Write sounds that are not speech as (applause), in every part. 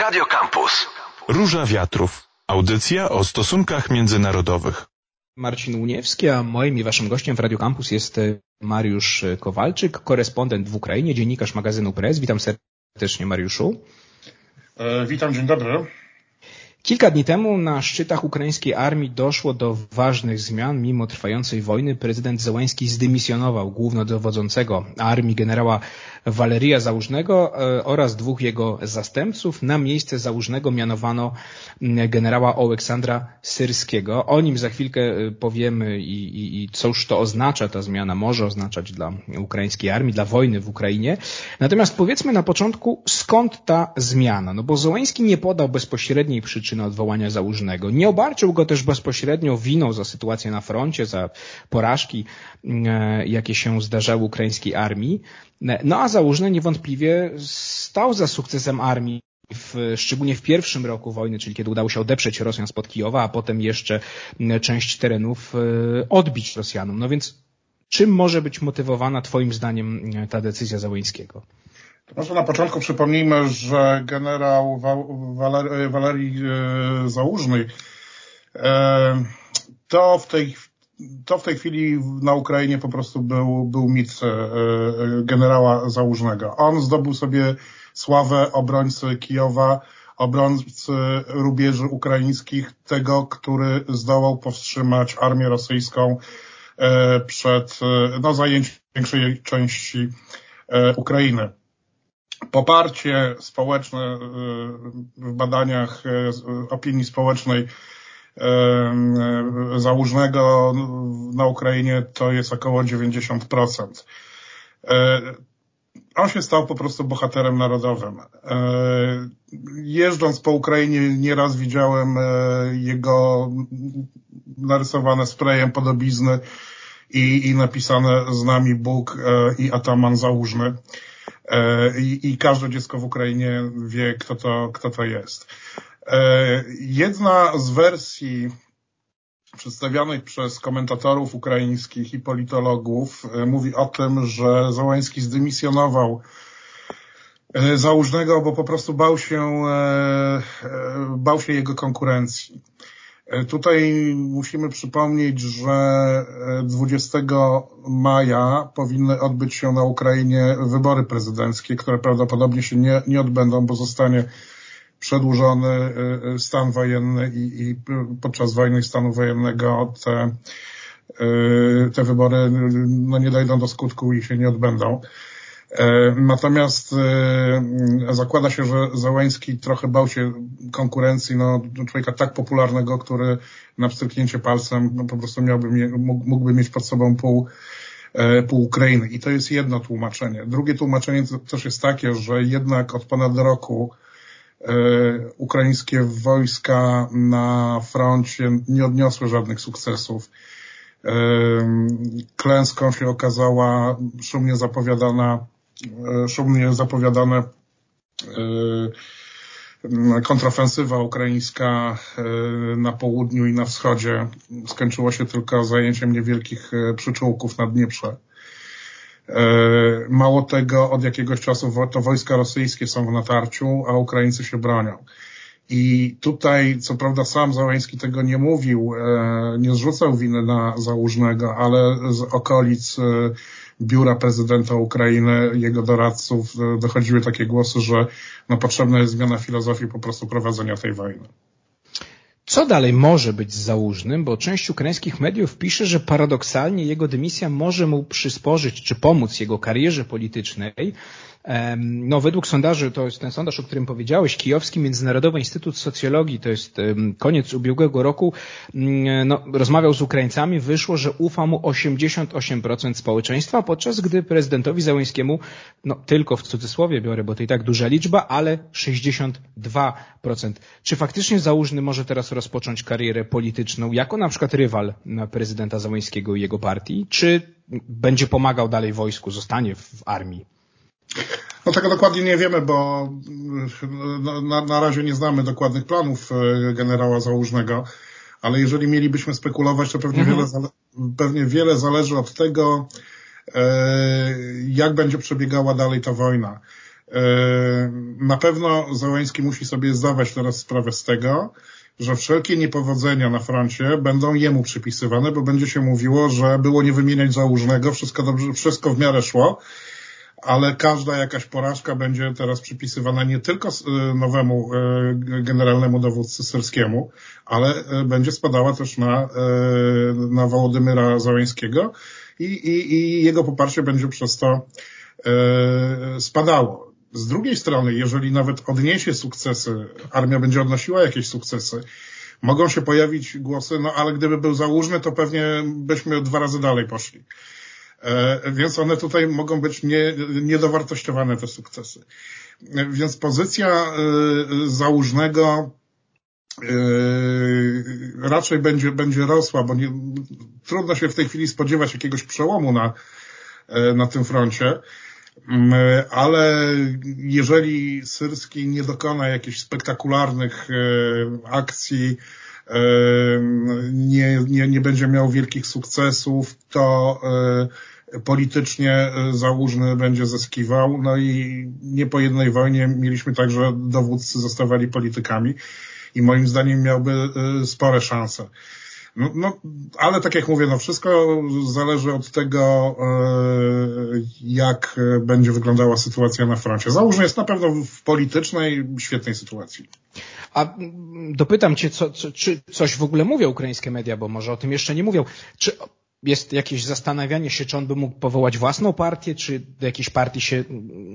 Radio Campus. Róża Wiatrów. Audycja o stosunkach międzynarodowych. Marcin Uniewski, a moim i waszym gościem w Radio Campus jest e, Mariusz Kowalczyk, korespondent w Ukrainie, dziennikarz magazynu Press. Witam serdecznie Mariuszu. E, witam, dzień dobry. Kilka dni temu na szczytach ukraińskiej armii doszło do ważnych zmian. Mimo trwającej wojny prezydent Zełański zdymisjonował głównodowodzącego armii generała Waleria Załużnego e, oraz dwóch jego zastępców. Na miejsce Załużnego mianowano generała Oleksandra Syrskiego. O nim za chwilkę e, powiemy i, i, i cóż to oznacza ta zmiana, może oznaczać dla ukraińskiej armii, dla wojny w Ukrainie. Natomiast powiedzmy na początku, skąd ta zmiana? No bo Zełański nie podał bezpośredniej przyczyny odwołania Załużnego. Nie obarczył go też bezpośrednio winą za sytuację na froncie, za porażki, e, jakie się zdarzały ukraińskiej armii. No a Załużny niewątpliwie stał za sukcesem armii w, szczególnie w pierwszym roku wojny, czyli kiedy udało się odeprzeć Rosjan spod Kijowa, a potem jeszcze część terenów e, odbić Rosjanom. No więc czym może być motywowana Twoim zdaniem ta decyzja Załońskiego? Może na początku przypomnijmy, że generał Walerii Walerii e, Załużny e, to w tej to w tej chwili na Ukrainie po prostu był, był mit e, generała Załużnego. On zdobył sobie sławę obrońcy Kijowa, obrońcy rubieży ukraińskich, tego, który zdołał powstrzymać armię rosyjską przed no, zajęciem większej części Ukrainy. Poparcie społeczne w badaniach opinii społecznej Załużnego na Ukrainie to jest około 90%. On się stał po prostu bohaterem narodowym. Jeżdżąc po Ukrainie nieraz widziałem jego narysowane sprayem podobizny i, i napisane z nami Bóg i Ataman Załużny. I, I każde dziecko w Ukrainie wie, kto to, kto to jest. E, jedna z wersji przedstawionych przez komentatorów ukraińskich i politologów e, mówi o tym, że Załański zdymisjonował e, Załużnego, bo po prostu bał się, bał się jego konkurencji. Tutaj musimy przypomnieć, że 20 maja powinny odbyć się na Ukrainie wybory prezydenckie, które prawdopodobnie się nie, nie odbędą, bo zostanie przedłużony y, stan wojenny i, i podczas wojny stanu wojennego te, te wybory no, nie dojdą do skutku i się nie odbędą. E, natomiast zakłada się, że Załęski trochę bał się konkurencji no, człowieka tak popularnego, który na pstryknięcie palcem no, po prostu miałby, mógłby mieć pod sobą pół, e, pół Ukrainy. I to jest jedno tłumaczenie. Drugie tłumaczenie też jest takie, że jednak od ponad roku E, ukraińskie wojska na froncie nie odniosły żadnych sukcesów. E, klęską się okazała szumnie zapowiadana, e, szumnie zapowiadane kontrofensywa ukraińska na południu i na wschodzie skończyło się tylko zajęciem niewielkich przyczółków na Dnieprze. E, mało tego, od jakiegoś czasu to wojska rosyjskie są w natarciu, a Ukraińcy się bronią. I tutaj, co prawda sam Załański tego nie mówił, e, nie zrzucał winy na Załużnego, ale z okolic e, biura prezydenta Ukrainy, jego doradców dochodziły takie głosy, że no, potrzebna jest zmiana filozofii po prostu prowadzenia tej wojny. Co dalej może być z Załużnym, bo część ukraińskich mediów pisze, że paradoksalnie jego dymisja może mu przysporzyć czy pomóc jego karierze politycznej, no, według sondaży, to jest ten sondaż, o którym powiedziałeś, Kijowski Międzynarodowy Instytut Socjologii, to jest koniec ubiegłego roku, mm, no, rozmawiał z Ukraińcami, wyszło, że ufa mu 88% społeczeństwa, podczas gdy prezydentowi Załońskiemu, no tylko w cudzysłowie biorę, bo to i tak duża liczba, ale 62%. Czy faktycznie Załużny może teraz rozpocząć karierę polityczną jako na przykład rywal prezydenta Załońskiego i jego partii, czy będzie pomagał dalej wojsku, zostanie w armii? No tego dokładnie nie wiemy, bo no, na, na razie nie znamy dokładnych planów e, generała Załużnego, ale jeżeli mielibyśmy spekulować, to pewnie, mhm. wiele, pewnie wiele zależy od tego, e, jak będzie przebiegała dalej ta wojna. Na pewno Załęski musi sobie zdawać teraz sprawę z tego, że wszelkie niepowodzenia na froncie będą jemu przypisywane, bo będzie się mówiło, że było nie wymieniać załużnego, wszystko dobrze, wszystko w miarę szło, ale każda jakaś porażka będzie teraz przypisywana nie tylko y, nowemu y, generalnemu dowódcy syrskiemu, ale y, będzie spadała też na, na Wołodymyra Załęskiego i, i, i jego poparcie będzie przez to spadało. Z drugiej strony, jeżeli nawet odniesie sukcesy, armia będzie odnosiła jakieś sukcesy, mogą się pojawić głosy, no ale gdyby był załóżny, to pewnie byśmy dwa razy dalej poszli. E, więc one tutaj mogą być nie, niedowartościowane, te sukcesy. E, więc pozycja e, załóżnego raczej będzie, będzie rosła, bo nie, trudno się w tej chwili spodziewać jakiegoś przełomu na, na tym froncie. Mm, ale jeżeli Syrski nie dokona jakichś spektakularnych akcji, nie, nie, nie będzie miał wielkich sukcesów, to politycznie załóżny będzie zyskiwał. No i nie po jednej wojnie mieliśmy tak, że dowódcy zostawali politykami i moim zdaniem miałby spore szanse. No, no, ale tak jak mówię, no wszystko zależy od tego, jak będzie wyglądała sytuacja na froncie. Załóżmy jest na pewno w politycznej, świetnej sytuacji. A dopytam Cię, co, co, czy coś w ogóle mówią ukraińskie media, bo może o tym jeszcze nie mówią. Czy jest jakieś zastanawianie się, czy on by mógł powołać własną partię, czy do jakiejś partii się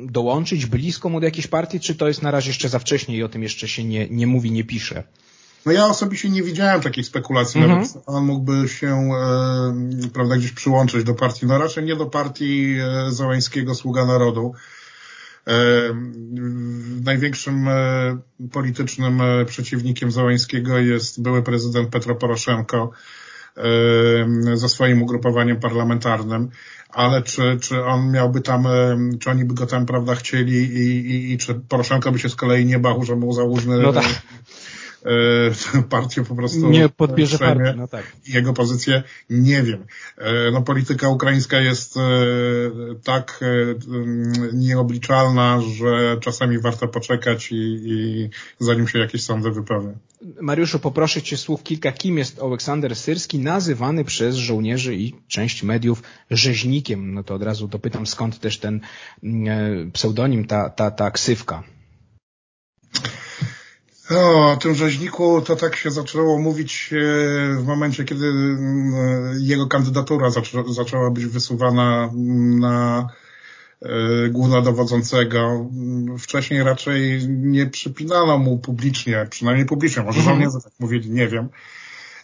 dołączyć, blisko mu do jakiejś partii, czy to jest na razie jeszcze za wcześnie i o tym jeszcze się nie, nie mówi, nie pisze? No ja osobiście nie widziałem takiej spekulacji, mhm. nawet on mógłby się e, prawda, gdzieś przyłączyć do partii, no raczej nie do partii e, Sługa Narodu. E, największym e, politycznym e, przeciwnikiem Załańskiego jest były prezydent Petro Poroszenko ze swoim ugrupowaniem parlamentarnym, ale czy, czy on miałby tam, czy oni by go tam, prawda, chcieli i, i, i czy Poroszenko by się z kolei nie bał, że mu załóżmy no tak. E, (laughs) partię po prostu nie podbierze partii, no tak. Jego pozycję nie wiem. E, no polityka ukraińska jest e, tak nieobliczalna, że czasami warto poczekać i, i zanim się jakieś sądy wypełnią. Mariuszu, poproszę Cię słów kilka. Kim jest Aleksander Syrski, nazywany przez żołnierzy i część mediów rzeźnikiem? No to od razu dopytam, skąd też ten pseudonim, ta, ta, ta ksywka? O, o tym rzeźniku to tak się zaczęło mówić e, w momencie, kiedy mm, jego kandydatura zaczę, zaczęła być wysuwana na e, głównodowodzącego. Wcześniej raczej nie przypinano mu publicznie, przynajmniej publicznie, może mhm. żołnierze tak mówili, nie wiem,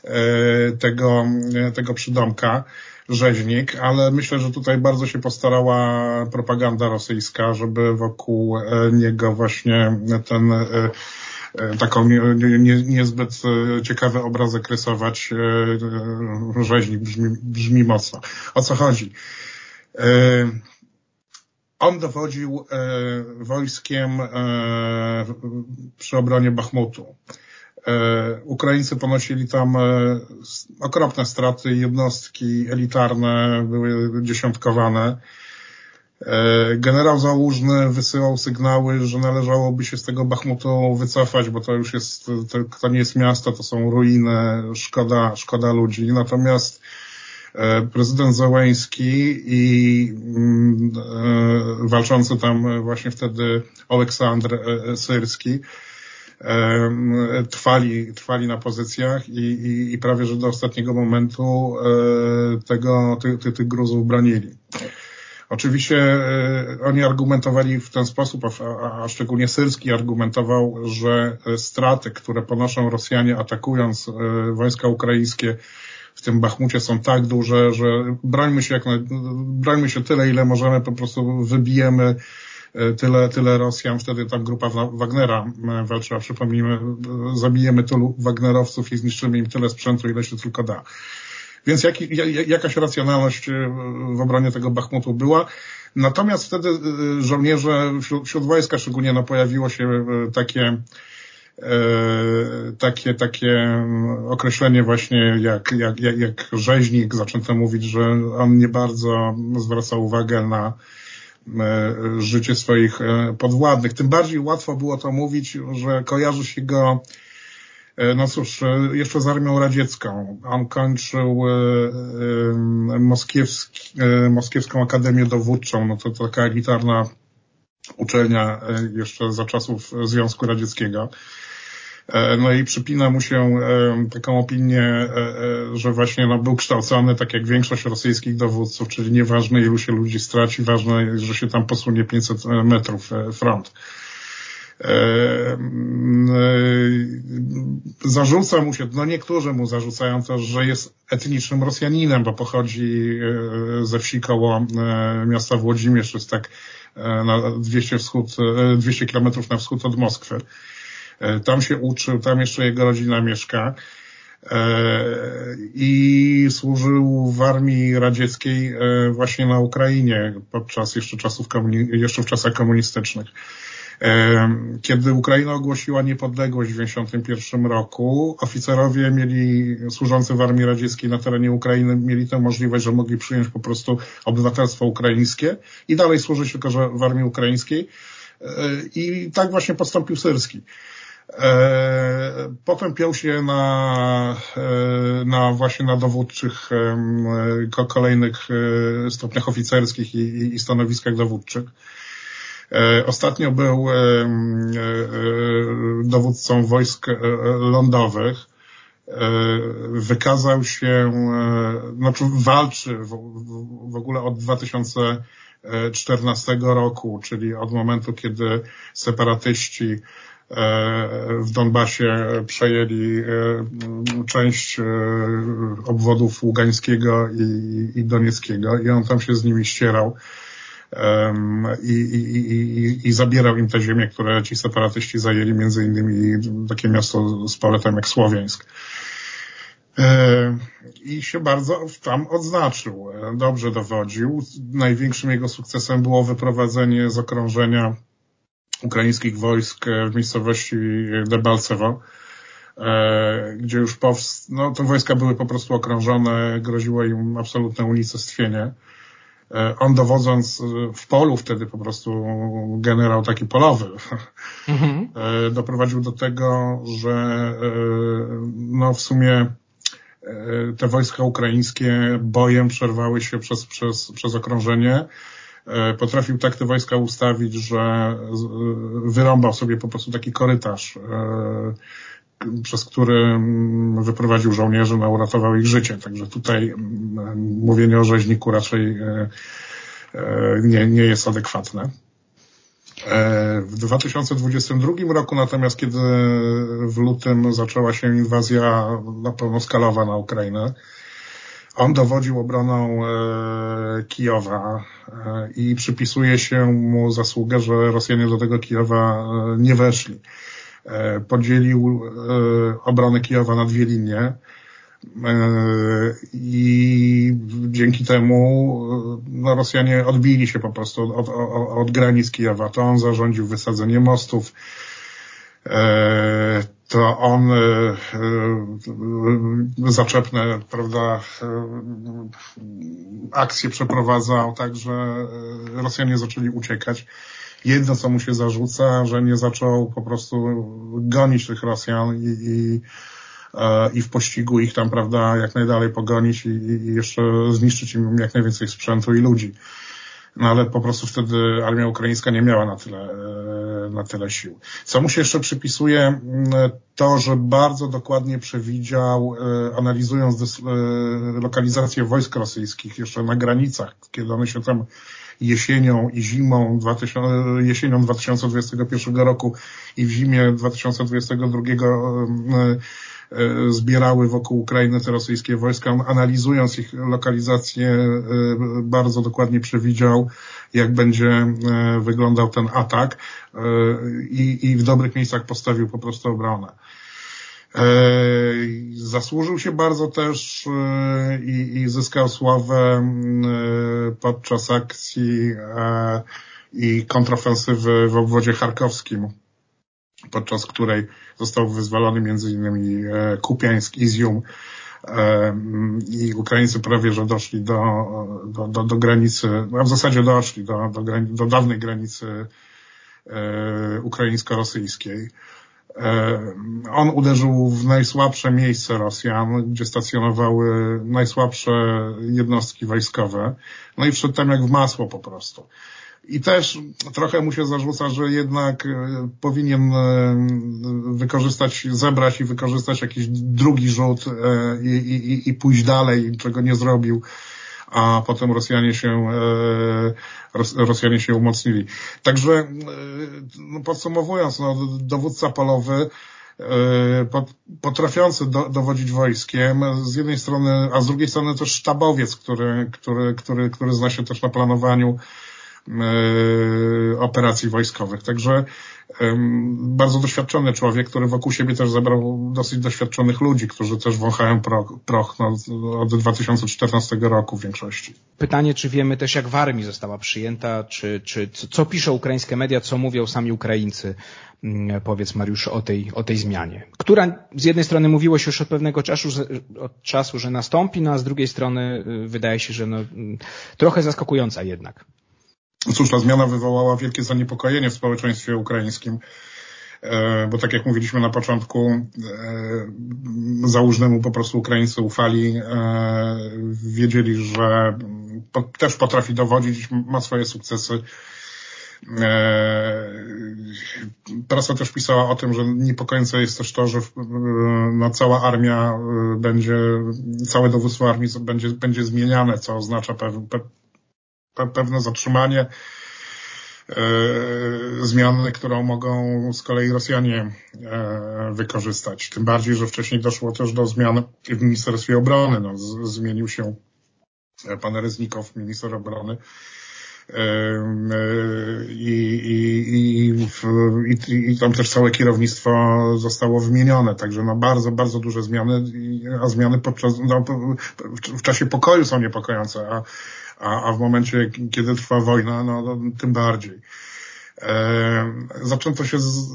e, tego, tego przydomka rzeźnik, ale myślę, że tutaj bardzo się postarała propaganda rosyjska, żeby wokół niego właśnie ten E, taką nie, nie, niezbyt e, ciekawy obrazek rysować. E, rzeźnik brzmi, brzmi mocno. O co chodzi? On dowodził wojskiem przy obronie Bachmutu. Ukraińcy ponosili tam okropne straty, jednostki elitarne były dziesiątkowane. E, generał Załużny wysyłał sygnały, że należałoby się z tego Bachmutu wycofać, bo to już jest, to, nie jest miasto, to są ruiny, szkoda, szkoda ludzi. Natomiast e, prezydent Załański i mm, e, walczący tam właśnie wtedy Aleksandr Syrski trwali, trwali na pozycjach i, i, i prawie, że do ostatniego momentu tego, tych, tych Gruzów bronili. Oczywiście e, oni argumentowali w ten sposób, a, szczególnie Syrski argumentował, że e, straty, które ponoszą Rosjanie atakując e, wojska ukraińskie w tym Bachmucie są tak duże, że brońmy się jak brońmy się tyle, ile możemy, po prostu wybijemy tyle, tyle Rosjan, wtedy tam grupa Wagnera walczyła, przypomnijmy, zabijemy tylu Wagnerowców i zniszczymy im tyle sprzętu, ile się tylko da. Więc jak, jakaś racjonalność e, w obronie tego Bachmutu była. Natomiast wtedy e, żołnierze wśród, wśród wojska szczególnie no, pojawiło się e, takie takie, takie określenie właśnie jak, jak, jak, jak rzeźnik, zaczęto mówić, że on nie bardzo zwraca uwagę na życie swoich podwładnych. Tym bardziej łatwo było to mówić, że kojarzy się go no cóż, jeszcze z Armią Radziecką. On kończył moskiewski, Moskiewską Akademię Dowódczą, no to taka elitarna uczelnia jeszcze za czasów Związku Radzieckiego. E, no i przypina mu się e, taką opinię, e, że właśnie no, był kształcony tak jak większość rosyjskich dowódców, czyli nieważne ilu się ludzi straci, ważne, że się tam posunie 500 metrów front. Zarzuca mu się, no niektórzy mu zarzucają też, że jest etnicznym Rosjaninem, bo pochodzi ze wsi koło miasta Włodzimierz, jest tak na 200, wschód, 200 kilometrów na wschód od Moskwy. Tam się uczył, tam jeszcze jego rodzina mieszka i służył w armii radzieckiej właśnie na Ukrainie podczas jeszcze czasów jeszcze w czasach komunistycznych. Kiedy Ukraina ogłosiła niepodległość w 1991 roku, oficerowie mieli, służący w armii radzieckiej na terenie Ukrainy, mieli tę możliwość, że mogli przyjąć po prostu obywatelstwo ukraińskie i dalej służyć tylko w armii ukraińskiej. I tak właśnie postąpił Syrski. E, potem piął się na, e, na właśnie na dowódczych kolejnych e, stopniach oficerskich i, i stanowiskach dowódczych. Ostatnio był dowódcą wojsk lądowych. Wykazał się, znaczy walczy w, ogóle od 2014 roku, czyli od momentu, kiedy separatyści E, w Donbasie przejęli e, część e, obwodów Ługańskiego i Donieckiego i on tam się z nimi ścierał. I, i, i, zabierał im te ziemie, które ci separatyści zajęli, między innymi takie miasto z poletem jak Słowiańsk. I się bardzo tam odznaczył. Dobrze dowodził. Największym jego sukcesem było wyprowadzenie z okrążenia ukraińskich wojsk w miejscowości Debalcewo, e, gdzie już powst... no te wojska były po prostu okrążone, groziło im absolutne unicestwienie. E, on dowodząc w polu wtedy po prostu generał taki polowy mhm. E, doprowadził do tego, że no w sumie te wojska ukraińskie bojem przerwały się przez, przez, przez okrążenie E, potrafił tak te wojska ustawić, że wyrąbał sobie po prostu taki korytarz, e, przez który mm, wyprowadził żołnierzy, no, uratował ich życie. Także tutaj mm, mówienie o rzeźniku raczej e, nie, nie jest adekwatne. W 2022 roku natomiast, kiedy w lutym zaczęła się inwazja na pełnoskalowa na Ukrainę, on dowodził obroną e, Kijowa e, i przypisuje się mu zasługę, że Rosjanie do tego Kijowa e, nie weszli. E, podzielił e, obronę Kijowa na dwie linie e, i dzięki temu no, Rosjanie odbili się po prostu od, od, od granic Kijowa. To on zarządził wysadzenie mostów, to on zaczepne, prawda, akcje przeprowadzał, tak, że Rosjanie zaczęli uciekać. Jedno, co mu się zarzuca, że nie zaczął po prostu gonić tych Rosjan i, i, i w pościgu ich tam, prawda, jak najdalej pogonić i, i jeszcze zniszczyć im jak najwięcej sprzętu i ludzi no ale po prostu wtedy armia ukraińska nie miała na tyle, e, na tyle sił. Co mu się jeszcze przypisuje, to, że bardzo dokładnie przewidział, e, analizując e, lokalizację wojsk rosyjskich jeszcze na granicach, kiedy one się tam jesienią i zimą 2000, jesienią 2021 roku i w zimie 2022 E, zbierały wokół Ukrainy te rosyjskie wojska. On analizując ich lokalizację e, bardzo dokładnie przewidział, jak będzie e, wyglądał ten atak i, i w dobrych miejscach postawił po prostu obronę. Zasłużył się bardzo też i, i zyskał sławę podczas akcji i kontrofensywy w obwodzie charkowskim podczas której został wyzwolony między innymi e, Kupiańsk, Izium i Ukraińcy prawie, że doszli do, do, do, do granicy, a w zasadzie doszli do, do, do dawnej granicy ukraińsko-rosyjskiej. On uderzył w najsłabsze miejsce Rosjan, gdzie stacjonowały najsłabsze jednostki wojskowe. No i wszedł tam jak w masło po prostu. I też trochę mu się zarzuca, że jednak e, powinien e, wykorzystać, zebrać i wykorzystać jakiś drugi rzut e, i, i, i pójść dalej, czego nie zrobił a potem Rosjanie się, Rosjanie się umocnili. Także no podsumowując, no, dowódca polowy potrafiący do, dowodzić wojskiem, z jednej strony, a z drugiej strony też sztabowiec, który, który, który, który zna się też na planowaniu E, operacji wojskowych. Także bardzo doświadczony człowiek, który wokół siebie też zebrał dosyć doświadczonych ludzi, którzy też wąchają proch, proch no, od 2014 roku w większości. Pytanie, czy wiemy też jak w armii została przyjęta, czy, czy co piszą ukraińskie media, co mówią sami Ukraińcy, mm, powiedz Mariusz, o tej, o tej zmianie, która z jednej strony mówiło się już od pewnego czasu, od czasu, że nastąpi, no a z drugiej strony y, wydaje się, że no, mm, trochę zaskakująca jednak. Cóż, ta zmiana wywołała wielkie zaniepokojenie w społeczeństwie ukraińskim, e, bo tak jak mówiliśmy na początku, e, załóżnemu po prostu Ukraińcy ufali, e, wiedzieli, że też potrafi dowodzić, ma swoje sukcesy. Prasa też pisała o tym, że niepokojące jest też to, że no, cała armia będzie, całe dowództwo armii będzie, będzie zmieniane, co oznacza pewne zatrzymanie e, zmiany, którą mogą z kolei Rosjanie e, wykorzystać. Tym bardziej, że wcześniej doszło też do zmian w Ministerstwie Obrony. No, zmienił się pan Reznikow, minister obrony. I, i, i, i, tam też całe kierownictwo zostało wymienione, także no bardzo, bardzo duże zmiany, a zmiany podczas, no, w czasie pokoju są niepokojące, a a, a w momencie, kiedy trwa wojna, no, no tym bardziej. E, zaczęto się, z,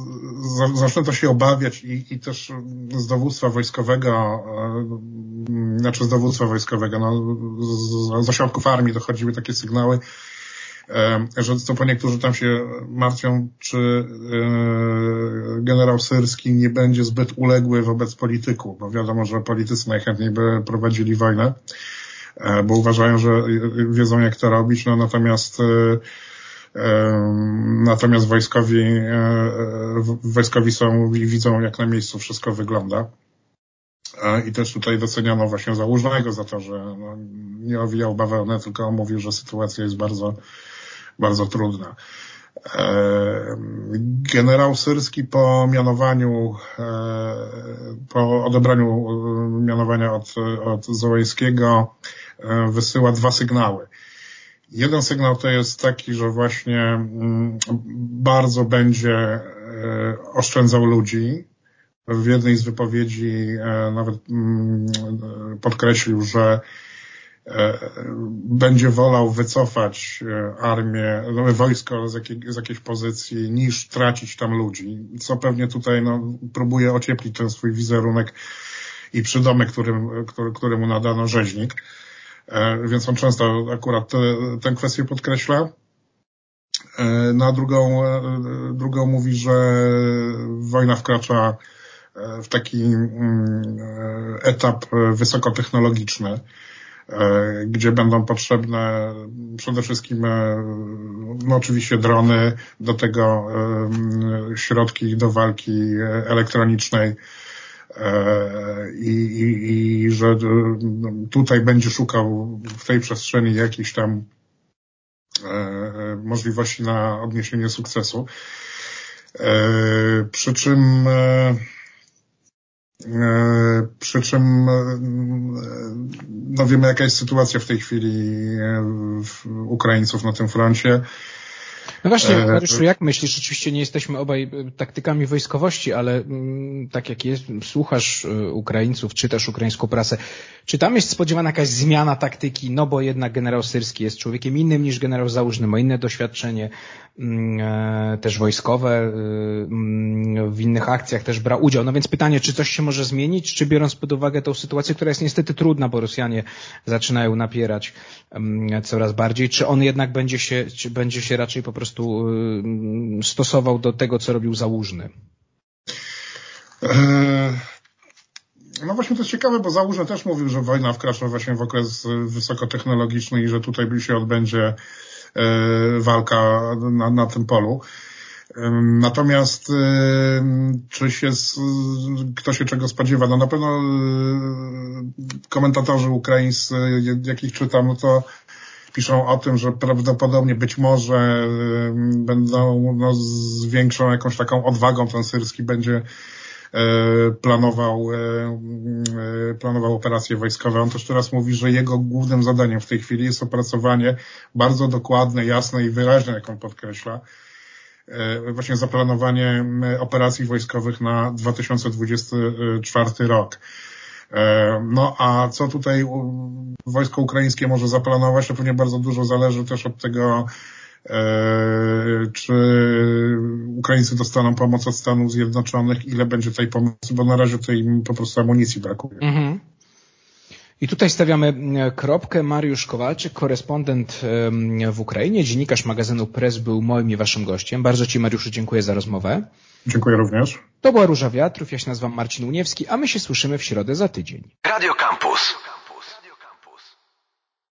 zaczęto się obawiać i, i też z dowództwa wojskowego, e, znaczy z dowództwa wojskowego, no, z, z ośrodków armii dochodziły takie sygnały, e, że co po niektórzy tam się martwią, czy e, generał Syrski nie będzie zbyt uległy wobec polityków, bo wiadomo, że politycy najchętniej by prowadzili wojnę. E, bo uważają, że wiedzą jak to robić, no natomiast e, e, natomiast wojskowi, wojskowi są widzą jak na miejscu wszystko wygląda. I też tutaj doceniano właśnie Załużnego za to, że no, nie owijał bawełnę, tylko mówił, że sytuacja jest bardzo, bardzo trudna. Generał Syrski po mianowaniu, po odebraniu mianowania od, od Zołejskiego E, wysyła dwa sygnały. Jeden sygnał to jest taki, że właśnie mm, bardzo będzie e, oszczędzał ludzi. W jednej z wypowiedzi e, nawet mm, podkreślił, że będzie wolał wycofać armię, no, wojsko z, jakiej, z jakiejś pozycji, niż tracić tam ludzi, co pewnie tutaj no, próbuje ocieplić ten swój wizerunek i przydomek, którym, który, któremu nadano rzeźnik. E, więc on często akurat tę kwestię podkreśla. E, na drugą, e, drugą mówi, że wojna wkracza w taki mm, etap wysokotechnologiczny, gdzie będą potrzebne przede wszystkim no oczywiście drony, do tego środki do walki elektronicznej, i, i, i że no, tutaj będzie szukał w tej przestrzeni jakichś tam e, możliwości na odniesienie sukcesu. E, przy czym przy czym no wiemy jaka jest sytuacja w tej chwili Ukraińców na tym froncie. No właśnie, e, Mariuszu, jak myślisz? Oczywiście nie jesteśmy obaj e, taktykami wojskowości, ale mm, tak jak jest, słuchasz e, Ukraińców, czytasz ukraińską prasę, czy tam jest spodziewana jakaś zmiana taktyki? No bo jednak generał Syrski jest człowiekiem innym niż generał Załużny, ma inne doświadczenie mm, też wojskowe, mm, w innych akcjach też brał udział. No więc pytanie, czy coś się może zmienić, czy biorąc pod uwagę tą sytuację, która jest niestety trudna, bo Rosjanie zaczynają napierać coraz bardziej, czy on jednak będzie się, czy będzie się raczej po prostu prostu y, stosował do tego, co robił Załużny? E, no właśnie to jest ciekawe, bo Załużny też mówił, że wojna wkracza właśnie w okres wysokotechnologiczny i że tutaj się odbędzie e, walka na, na tym polu. Natomiast e, czy się, kto się czego spodziewa? No na pewno komentatorzy ukraińscy, jakich czytam, no to piszą o tym, że prawdopodobnie być może będą no, z większą jakąś taką odwagą ten Syrski będzie e, planował, e, planował operacje wojskowe. On też teraz mówi, że jego głównym zadaniem w tej chwili jest opracowanie bardzo dokładne, jasne i wyraźne, jak on podkreśla, właśnie zaplanowanie operacji wojskowych na 2024 rok. E, no a co tutaj wojsko ukraińskie może zaplanować, to pewnie bardzo dużo zależy też od tego, e, czy Ukraińcy dostaną pomoc od Stanów Zjednoczonych, ile będzie tej pomocy, bo na razie tej po prostu amunicji brakuje. Mhm. I tutaj stawiamy kropkę. Mariusz Kowalczyk, korespondent w Ukrainie, dziennikarz magazynu Press był moim i waszym gościem. Bardzo Ci Mariuszu dziękuję za rozmowę. Dziękuję również. To była Róża Wiatrów, ja się nazywam Marcin Uniewski, a my się słyszymy w środę za tydzień. Radio Campus.